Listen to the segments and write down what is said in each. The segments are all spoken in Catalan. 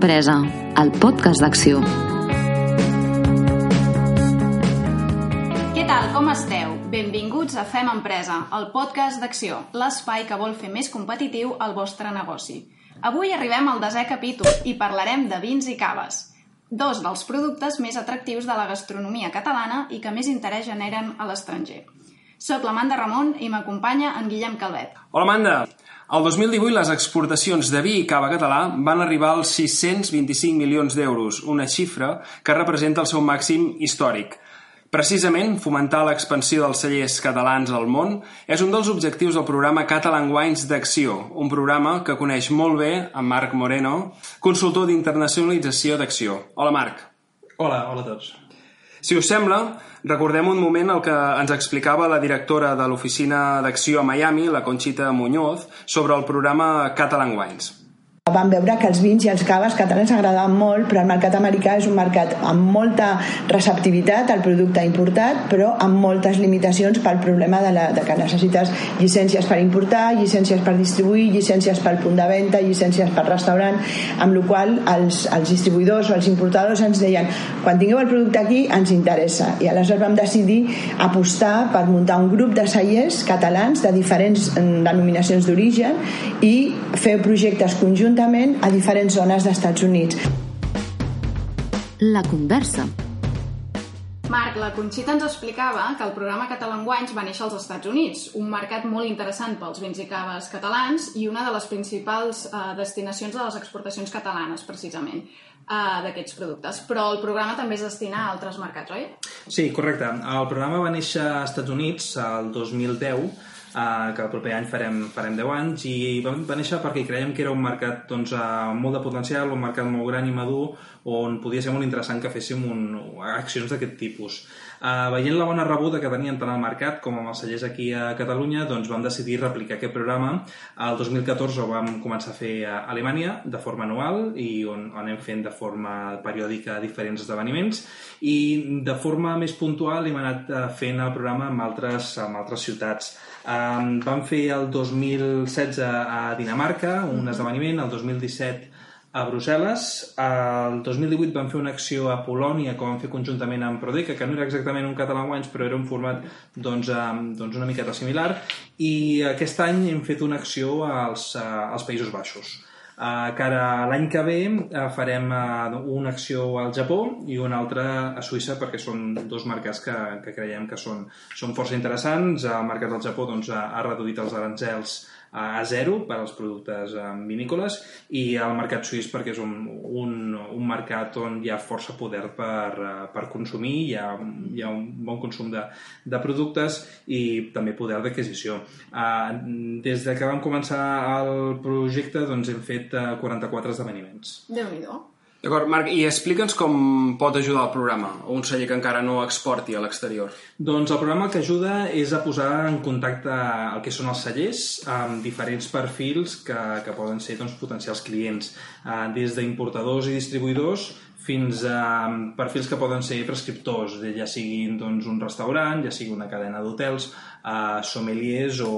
Fem empresa, el podcast d'acció. Què tal, com esteu? Benvinguts a Fem Empresa, el podcast d'acció, l'espai que vol fer més competitiu el vostre negoci. Avui arribem al desè capítol i parlarem de vins i caves, dos dels productes més atractius de la gastronomia catalana i que més interès generen a l'estranger. Soc l'Amanda Ramon i m'acompanya en Guillem Calvet. Hola, Amanda! El 2018 les exportacions de vi i cava català van arribar als 625 milions d'euros, una xifra que representa el seu màxim històric. Precisament, fomentar l'expansió dels cellers catalans al món és un dels objectius del programa Catalan Wines d'Acció, un programa que coneix molt bé en Marc Moreno, consultor d'internacionalització d'Acció. Hola, Marc. Hola, hola a tots. Si us sembla, recordem un moment el que ens explicava la directora de l'oficina d'acció a Miami, la Conxita Muñoz, sobre el programa Catalan Wines. Vam veure que els vins i els caves catalans agradaven molt, però el mercat americà és un mercat amb molta receptivitat al producte importat, però amb moltes limitacions pel problema de, la, de que necessites llicències per importar, llicències per distribuir, llicències pel punt de venda, llicències per restaurant, amb la qual els, els distribuïdors o els importadors ens deien quan tingueu el producte aquí ens interessa. I aleshores vam decidir apostar per muntar un grup de cellers catalans de diferents denominacions d'origen i fer projectes conjunts conjuntament a diferents zones d'Estats Units. La conversa. Marc, la Conxita ens explicava que el programa Catalan Wines va néixer als Estats Units, un mercat molt interessant pels vins i caves catalans i una de les principals eh, destinacions de les exportacions catalanes, precisament, eh, d'aquests productes. Però el programa també es destina a altres mercats, oi? Sí, correcte. El programa va néixer als Estats Units el 2010 Uh, que el proper any farem, farem 10 anys i va, va néixer perquè creiem que era un mercat doncs, uh, molt de potencial, un mercat molt gran i madur on podia ser molt interessant que féssim un, accions d'aquest tipus. Uh, veient la bona rebuda que tenien tant al mercat com amb els cellers aquí a Catalunya, doncs vam decidir replicar aquest programa. El 2014 ho vam començar a fer a Alemanya de forma anual i on, on anem fent de forma periòdica diferents esdeveniments i de forma més puntual hem anat fent el programa amb altres, amb altres ciutats. Um, vam fer el 2016 a Dinamarca, un esdeveniment, el 2017 a Brussel·les. El 2018 vam fer una acció a Polònia que vam fer conjuntament amb Prodeca, que no era exactament un català Wines, però era un format doncs, um, doncs una miqueta similar. I aquest any hem fet una acció als, uh, als Països Baixos. Uh, cara l'any que ve uh, farem uh, una acció al Japó i una altra a Suïssa perquè són dos mercats que, que creiem que són, són força interessants. El mercat del Japó doncs, ha, reduït els arancels a zero per als productes vinícoles i el mercat suís perquè és un, un, un mercat on hi ha força poder per, eh, per consumir, hi ha, hi ha un bon consum de, de productes i també poder d'adquisició. Uh, des de que vam començar el projecte doncs, hem fet 44 esdeveniments. Déu-n'hi-do. D'acord, Marc, i explica'ns com pot ajudar el programa a un celler que encara no exporti a l'exterior. Doncs el programa que ajuda és a posar en contacte el que són els cellers amb diferents perfils que, que poden ser doncs, potencials clients, eh, des d'importadors i distribuïdors fins a perfils que poden ser prescriptors, ja siguin doncs, un restaurant, ja sigui una cadena d'hotels, eh, sommeliers o,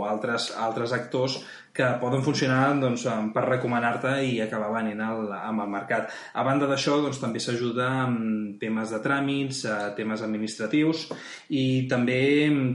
o altres, altres actors que poden funcionar doncs, per recomanar-te i acabar venent el, amb el mercat. A banda d'això, doncs, també s'ajuda amb temes de tràmits, eh, temes administratius i també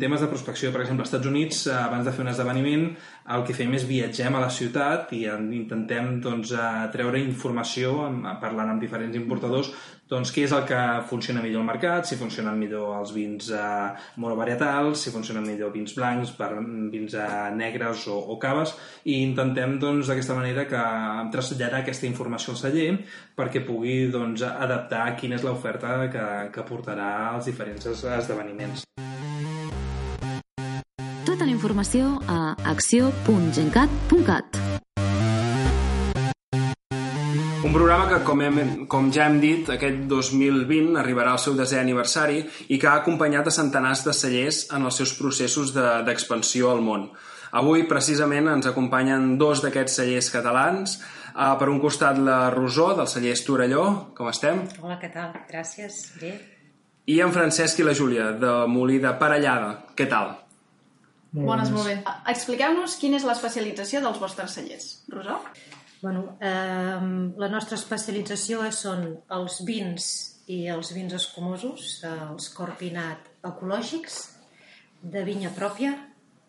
temes de prospecció. Per exemple, als Estats Units, eh, abans de fer un esdeveniment, el que fem és viatgem a la ciutat i intentem doncs, treure informació parlant amb diferents importadors doncs, què és el que funciona millor al mercat, si funcionen millor els vins eh, monovarietals, si funcionen millor vins blancs, per, vins eh, negres o, o caves, i intentem doncs, d'aquesta doncs, manera que traslladar aquesta informació al celler perquè pugui doncs, adaptar quina és l'oferta que, que portarà als diferents esdeveniments. Troben informació a acció.gencat.cat. Un programa que, com, hem, com ja hem dit, aquest 2020 arribarà al seu desè aniversari i que ha acompanyat a centenars de cellers en els seus processos d'expansió de, al món. Avui, precisament, ens acompanyen dos d'aquests cellers catalans. Uh, per un costat, la Rosó, del celler Estorelló. Com estem? Hola, què tal? Gràcies. Bé. I en Francesc i la Júlia, de Molí de Parellada. Què tal? Molt Bones, molt bé. Expliqueu-nos quina és l'especialització dels vostres cellers. Rosó? Bueno, eh, la nostra especialització són els vins i els vins escumosos, els corpinat ecològics, de vinya pròpia,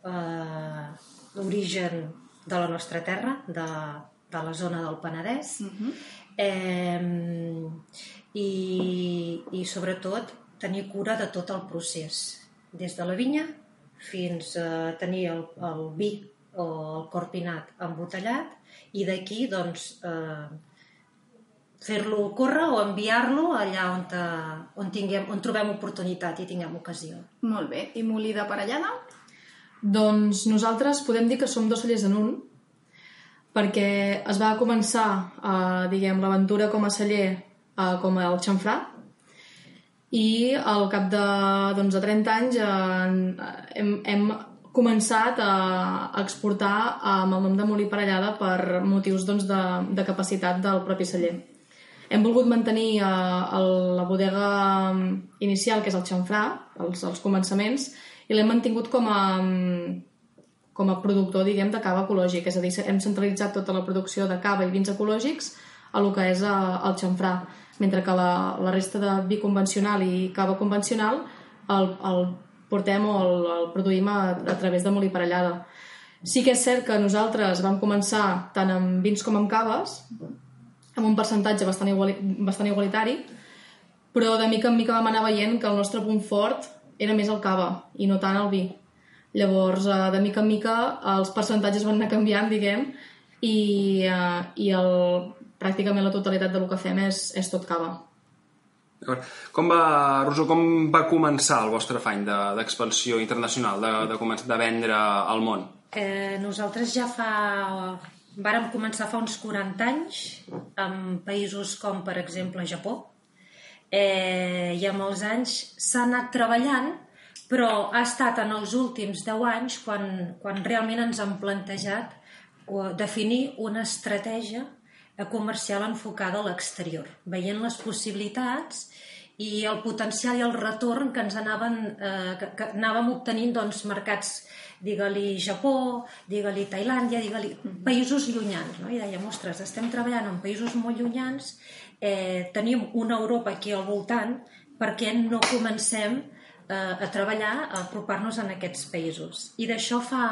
eh, d'origen de la nostra terra, de, de la zona del Penedès, uh -huh. eh, i, i sobretot tenir cura de tot el procés, des de la vinya fins a tenir el, el vi o el corpinat embotellat i d'aquí doncs, eh, fer-lo córrer o enviar-lo allà on, te, on, tinguem, on trobem oportunitat i tinguem ocasió. Molt bé. I molí de parellada? Doncs nosaltres podem dir que som dos cellers en un, perquè es va començar eh, diguem l'aventura com a celler eh, com el xanfrà i al cap de, doncs, de 30 anys eh, hem, hem començat a, exportar amb el nom de Molí Parellada per motius doncs, de, de capacitat del propi celler. Hem volgut mantenir eh, a la bodega inicial, que és el xanfrà, els, els començaments, i l'hem mantingut com a, com a productor, diguem, de cava ecològic. És a dir, hem centralitzat tota la producció de cava i vins ecològics a lo que és eh, el xanfrà, mentre que la, la resta de vi convencional i cava convencional el, el portem o el, el produïm a, a través de molí parellada. Sí que és cert que nosaltres vam començar tant amb vins com amb caves, amb un percentatge bastant, iguali, bastant igualitari, però de mica en mica vam anar veient que el nostre punt fort era més el cava i no tant el vi. Llavors, eh, de mica en mica, els percentatges van anar canviant, diguem, i, eh, i el, pràcticament la totalitat del que fem és, és tot cava. Com va, Rosó, com va començar el vostre afany d'expansió de, internacional, de, de, començar, de vendre al món? Eh, nosaltres ja fa... Vàrem començar fa uns 40 anys en països com, per exemple, Japó. Eh, I amb els anys s'ha anat treballant, però ha estat en els últims 10 anys quan, quan realment ens han plantejat definir una estratègia comercial enfocada a l'exterior, veient les possibilitats i el potencial i el retorn que ens anaven, eh, que, que anàvem obtenint doncs, mercats, digue-li Japó, digue-li Tailàndia, digue-li països llunyans. No? I dèiem, ostres, estem treballant en països molt llunyans, eh, tenim una Europa aquí al voltant, per què no comencem eh, a treballar, a apropar-nos en aquests països? I d'això fa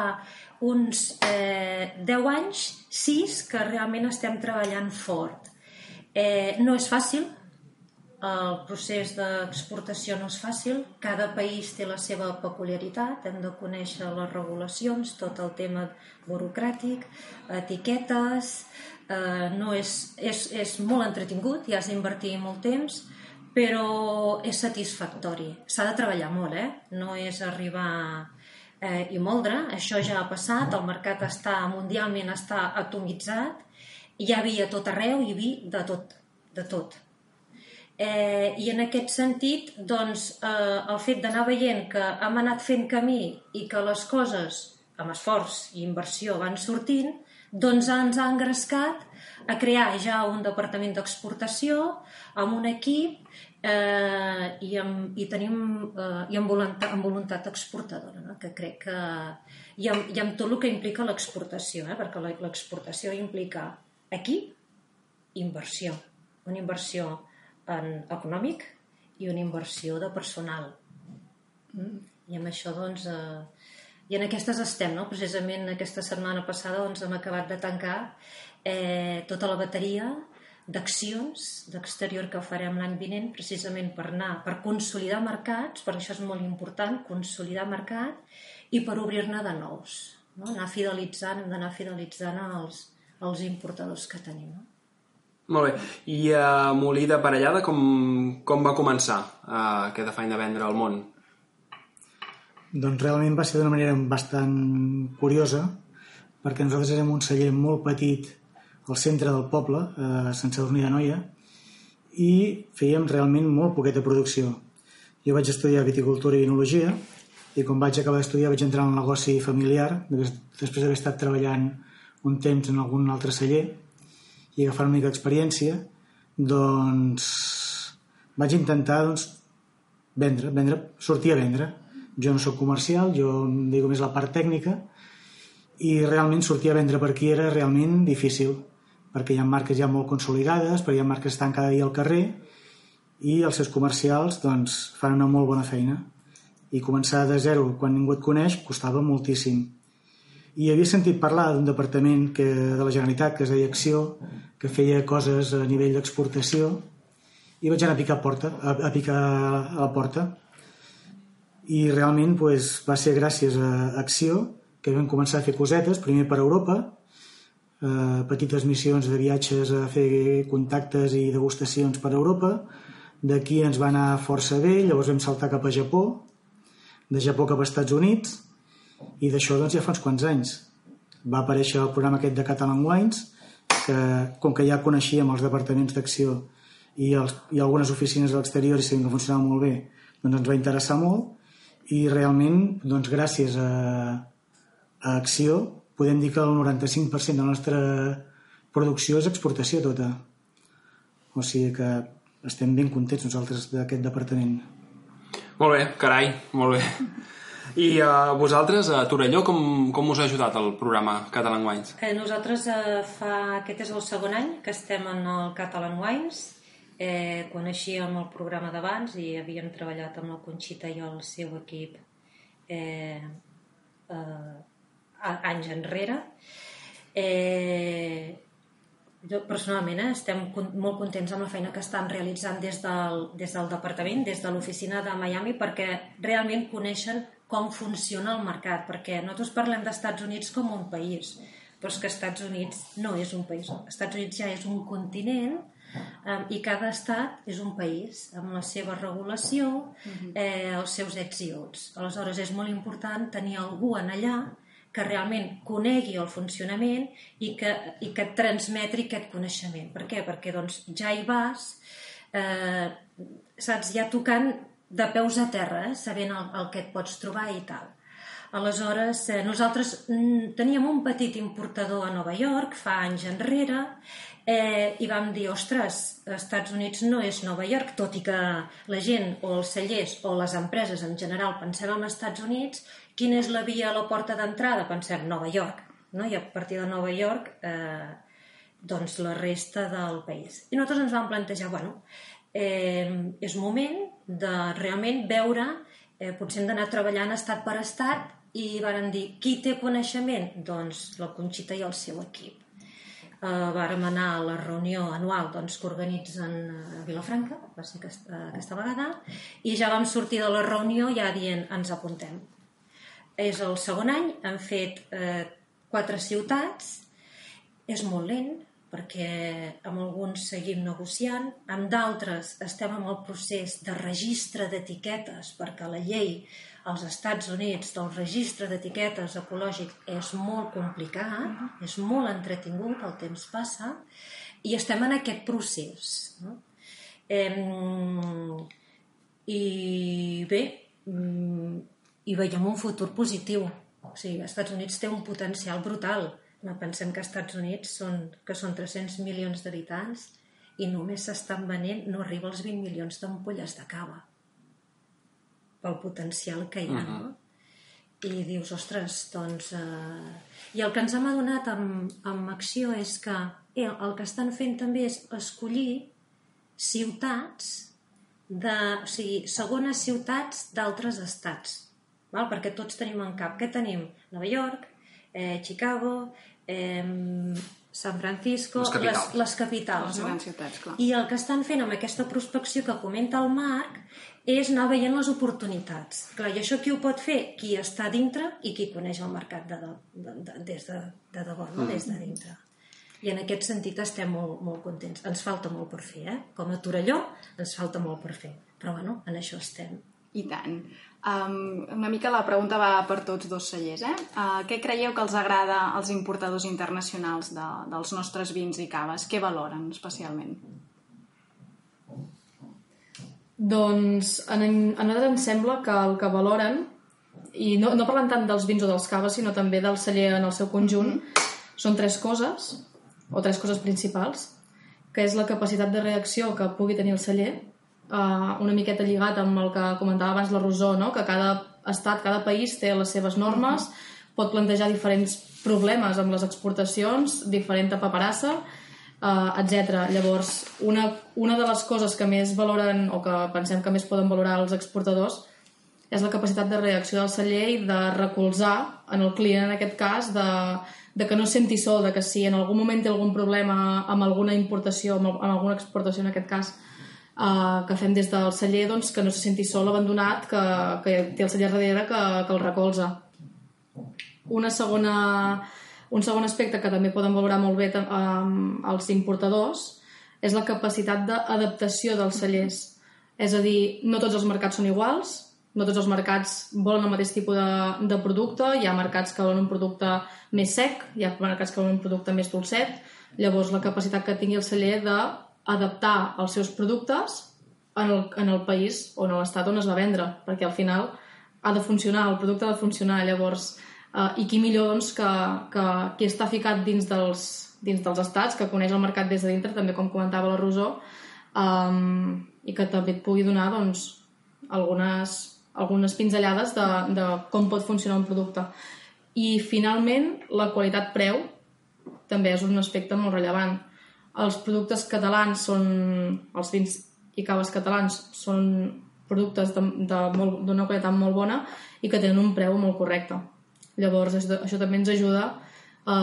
uns eh, 10 anys, 6, que realment estem treballant fort. Eh, no és fàcil, el procés d'exportació no és fàcil, cada país té la seva peculiaritat, hem de conèixer les regulacions, tot el tema burocràtic, etiquetes, eh, no és, és, és molt entretingut, hi has d'invertir molt temps, però és satisfactori. S'ha de treballar molt, eh? No és arribar eh, i moldre, això ja ha passat, el mercat està mundialment està atomitzat, hi havia tot arreu, hi havia de tot, de tot. Eh, I en aquest sentit, doncs, eh, el fet d'anar veient que hem anat fent camí i que les coses, amb esforç i inversió, van sortint, doncs ens ha engrescat a crear ja un departament d'exportació amb un equip eh, i, amb, i tenim eh, i amb voluntat, amb voluntat exportadora, no? que crec que i amb, i amb tot el que implica l'exportació, eh? perquè l'exportació implica aquí inversió, una inversió en econòmic i una inversió de personal. Mm. I amb això, doncs, eh, i en aquestes estem, no? Precisament aquesta setmana passada doncs, hem acabat de tancar eh, tota la bateria d'accions d'exterior que farem l'any vinent precisament per anar, per consolidar mercats, per això és molt important, consolidar mercat i per obrir-ne de nous. No? Anar fidelitzant, hem d'anar fidelitzant els, els importadors que tenim. No? Molt bé. I a uh, Molí de Parellada com, com va començar uh, aquest afany de vendre al món? Doncs realment va ser d'una manera bastant curiosa, perquè nosaltres érem un celler molt petit al centre del poble, a Sant Sadurní de Noia, i fèiem realment molt poqueta producció. Jo vaig estudiar viticultura i enologia, i quan vaig acabar d'estudiar vaig entrar en un negoci familiar, després d'haver estat treballant un temps en algun altre celler i agafar una mica d'experiència, doncs vaig intentar doncs, vendre, vendre, sortir a vendre. Jo no sóc comercial, jo em dic més la part tècnica i realment sortir a vendre per aquí era realment difícil perquè hi ha marques ja molt consolidades, perquè hi ha marques que estan cada dia al carrer i els seus comercials doncs, fan una molt bona feina. I començar de zero quan ningú et coneix costava moltíssim. I havia sentit parlar d'un departament que, de la Generalitat que es deia Acció que feia coses a nivell d'exportació i vaig anar a picar, porta, a, a picar a la porta. I realment pues, va ser gràcies a Acció que vam començar a fer cosetes, primer per Europa, eh, petites missions de viatges a fer contactes i degustacions per Europa, d'aquí ens va anar força bé, llavors vam saltar cap a Japó, de Japó cap als Estats Units, i d'això doncs ja fa uns quants anys. Va aparèixer el programa aquest de Catalan Wines, que com que ja coneixíem els departaments d'acció i, els, i algunes oficines a l'exterior i sabíem que funcionava molt bé, doncs ens va interessar molt i realment, doncs gràcies a, a Acció, podem dir que el 95% de la nostra producció és exportació tota. O sigui que estem ben contents nosaltres d'aquest departament. Molt bé, carai, molt bé. I uh, vosaltres, a Torelló, com, com us ha ajudat el programa Catalan Wines? Eh, nosaltres eh, fa... Aquest és el segon any que estem en el Catalan Wines. Eh, coneixíem el programa d'abans i havíem treballat amb la Conxita i el seu equip eh, eh, anys enrere. Eh, jo personalment eh, estem molt contents amb la feina que estan realitzant des del, des del departament, des de l'oficina de Miami, perquè realment coneixen com funciona el mercat, perquè nosaltres parlem d'Estats Units com un país, però és que Estats Units no és un país. Estats Units ja és un continent um, i cada estat és un país amb la seva regulació, eh, els seus ets i outs. Aleshores és molt important tenir algú en allà que realment conegui el funcionament i que, i que et transmetri aquest coneixement. Per què? Perquè doncs, ja hi vas, eh, saps, ja tocant de peus a terra, eh, sabent el, el que et pots trobar i tal. Aleshores, eh, nosaltres mm, teníem un petit importador a Nova York fa anys enrere eh, i vam dir, ostres, Estats Units no és Nova York, tot i que la gent o els cellers o les empreses en general pensem en Estats Units, quina és la via a la porta d'entrada? Pensem Nova York, no? i a partir de Nova York eh, doncs la resta del país. I nosaltres ens vam plantejar, bueno, eh, és moment de realment veure, eh, potser hem d'anar treballant estat per estat i varen dir, qui té coneixement? Doncs la Conxita i el seu equip. Uh, vàrem anar a la reunió anual doncs, que organitzen a Vilafranca, va ser aquesta, aquesta vegada, i ja vam sortir de la reunió ja dient ens apuntem. És el segon any, han fet eh, quatre ciutats, és molt lent, perquè amb alguns seguim negociant, amb d'altres estem en el procés de registre d'etiquetes, perquè la llei als Estats Units del registre d'etiquetes ecològic és molt complicat, uh -huh. és molt entretingut, el temps passa, i estem en aquest procés. No? Eh, I bé, i veiem un futur positiu. O sigui, els Estats Units té un potencial brutal. No pensem que als Estats Units són, que són 300 milions d'habitants i només s'estan venent, no arriba als 20 milions d'ampolles de cava pel potencial que hi ha, uh -huh. no? I dius, ostres, doncs... Eh... I el que ens hem adonat amb, amb Acció és que eh, el que estan fent també és escollir ciutats de, o sigui, segones ciutats d'altres estats, val? perquè tots tenim en cap. Què tenim? Nova York, eh, Chicago, eh, San Francisco, les capitals, les, les capitals Les no? ciutats, clar. I el que estan fent amb aquesta prospecció que comenta el Marc és anar veient les oportunitats. Clar, i això qui ho pot fer? Qui està dintre i qui coneix el mercat de, de, de, de, des de, de debò, no? Mm. des de dintre. I en aquest sentit estem molt, molt contents. Ens falta molt per fer, eh? Com a Torelló ens falta molt per fer. Però bueno, en això estem. I tant. Um, una mica la pregunta va per tots dos cellers. Eh? Uh, què creieu que els agrada als importadors internacionals de, dels nostres vins i caves? Què valoren especialment? Doncs a, a nosaltres ens sembla que el que valoren, i no, no parlant tant dels vins o dels caves, sinó també del celler en el seu conjunt, mm -hmm. són tres coses, o tres coses principals, que és la capacitat de reacció que pugui tenir el celler, uh, una miqueta lligat amb el que comentava abans la Rosó, no? que cada estat, cada país té les seves normes, pot plantejar diferents problemes amb les exportacions, diferent paperassa, uh, etc. Llavors, una, una de les coses que més valoren, o que pensem que més poden valorar els exportadors, és la capacitat de reacció del celler i de recolzar en el client, en aquest cas, de, de que no es senti sol, de que si en algun moment té algun problema amb alguna importació, amb, amb alguna exportació en aquest cas, uh, que fem des del celler, doncs, que no se senti sol, abandonat, que, que té el celler darrere que, que el recolza. Una segona, un segon aspecte que també poden valorar molt bé um, els importadors és la capacitat d'adaptació dels cellers. És a dir, no tots els mercats són iguals, no tots els mercats volen el mateix tipus de, de producte, hi ha mercats que volen un producte més sec, hi ha mercats que volen un producte més dolcet, llavors la capacitat que tingui el celler d'adaptar els seus productes en el, en el país o en l'estat on es va vendre, perquè al final ha de funcionar, el producte ha de funcionar, llavors, eh, i qui millor doncs, que, que qui està ficat dins dels, dins dels estats, que coneix el mercat des de dintre, també com comentava la Rosó, um, i que també et pugui donar doncs, algunes algunes pinzellades de, de com pot funcionar un producte. I, finalment, la qualitat-preu també és un aspecte molt rellevant. Els productes catalans són... els vins i caves catalans són productes d'una qualitat molt bona i que tenen un preu molt correcte. Llavors, això, això també ens ajuda a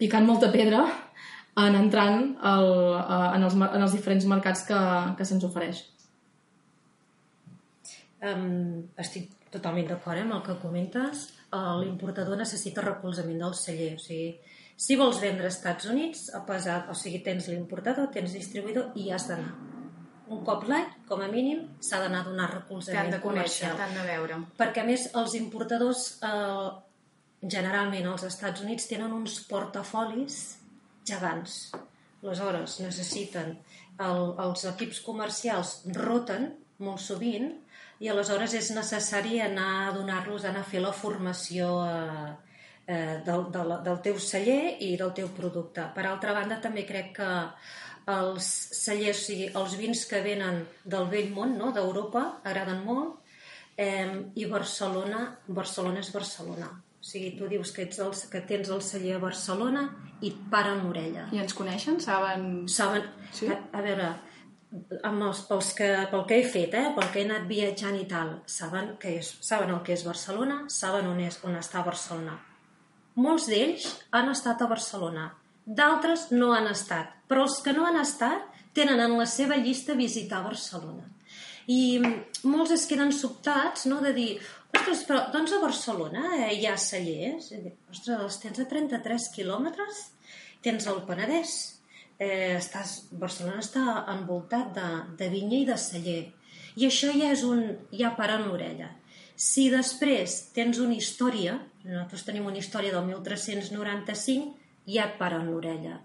picant molta pedra en entrant el, en, els, en els diferents mercats que, que se'ns ofereix. Um, estic totalment d'acord amb el que comentes. Uh, L'importador necessita recolzament del celler. O sigui, si vols vendre als Estats Units, a pesar, o sigui, tens l'importador, tens distribuïdor i has d'anar. Un cop l'any, com a mínim, s'ha d'anar a donar recolzament T'han de conèixer, t'han de veure. Perquè, a més, els importadors, eh, generalment als Estats Units, tenen uns portafolis gegants. Aleshores, necessiten... El, els equips comercials roten molt sovint i aleshores és necessari anar a donar-los, anar a fer la formació eh, eh, del, del, del teu celler i del teu producte. Per altra banda, també crec que els cellers, o sigui, els vins que venen del vell món, no? d'Europa, agraden molt, eh, i Barcelona, Barcelona és Barcelona. O sigui, tu dius que, ets el, que tens el celler a Barcelona i et paren l'orella. I ens coneixen? Saben... Saben... Sí? A, a veure, amb els, pels que, pel que he fet, eh, pel que he anat viatjant i tal, saben, que és, saben el que és Barcelona, saben on, és, on està Barcelona. Molts d'ells han estat a Barcelona, d'altres no han estat, però els que no han estat tenen en la seva llista visitar Barcelona. I molts es queden sobtats no, de dir, ostres, però doncs a Barcelona eh, hi ha cellers? Ostres, els tens a 33 quilòmetres? Tens el Penedès, eh, estàs, Barcelona està envoltat de, de vinya i de celler. I això ja és un... ja para en l'orella. Si després tens una història, nosaltres tenim una història del 1395, ja et para en l'orella.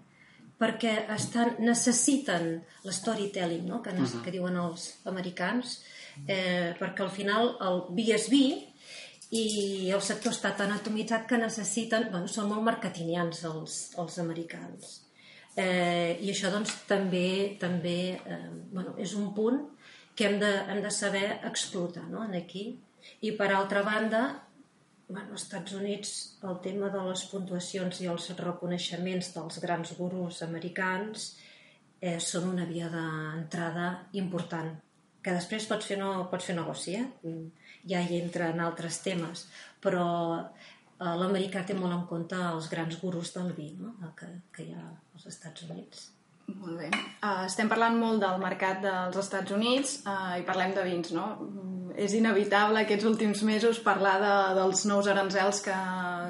Perquè estan, necessiten l'storytelling, no? que, uh -huh. que diuen els americans, eh, perquè al final el vi i el sector està tan atomitzat que necessiten... Bueno, són molt marketingians els, els americans Eh, I això doncs, també, també eh, bueno, és un punt que hem de, hem de saber explotar no? aquí. I per altra banda, bueno, als Estats Units el tema de les puntuacions i els reconeixements dels grans gurus americans eh, són una via d'entrada important que després pots fer, no, pots fer negoci, eh? ja hi entra en altres temes, però eh, l'americà té molt en compte els grans gurus del vi no? que, que hi ha als Estats Units. Molt bé. Uh, estem parlant molt del mercat dels Estats Units uh, i parlem de vins, no? Mm, és inevitable aquests últims mesos parlar de, dels nous aranzels que,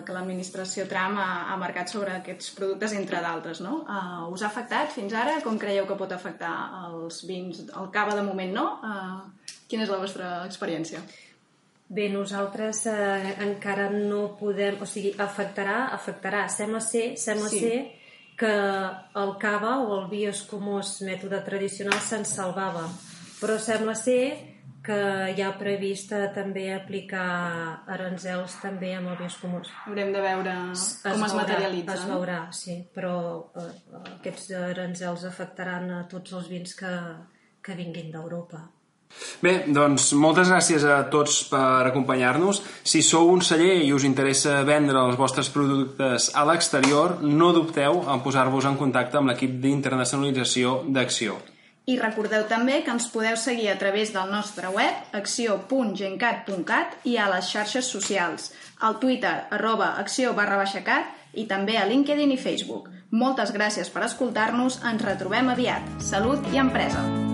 que l'administració Trump ha, ha marcat sobre aquests productes, entre d'altres, no? Uh, us ha afectat fins ara? Com creieu que pot afectar els vins? El cava de moment no? Uh, Quina és la vostra experiència? Bé, nosaltres eh, encara no podem... O sigui, afectarà, afectarà. Sembla ser, sembla Sí. sí. ser que el cava o el vi escumós mètode tradicional se'n salvava. Però sembla ser que hi ha previst eh, també aplicar aranzels també amb el vi escumós. Haurem de veure com es, veurà, materialitza. Es no? veurà, sí, però eh, aquests aranzels afectaran a tots els vins que, que vinguin d'Europa. Bé, doncs moltes gràcies a tots per acompanyar-nos. Si sou un celler i us interessa vendre els vostres productes a l'exterior, no dubteu en posar-vos en contacte amb l'equip d'internacionalització d'Acció. I recordeu també que ens podeu seguir a través del nostre web acció.gencat.cat i a les xarxes socials, al Twitter arroba acció barra baixa cat i també a LinkedIn i Facebook. Moltes gràcies per escoltar-nos, ens retrobem aviat. Salut i empresa!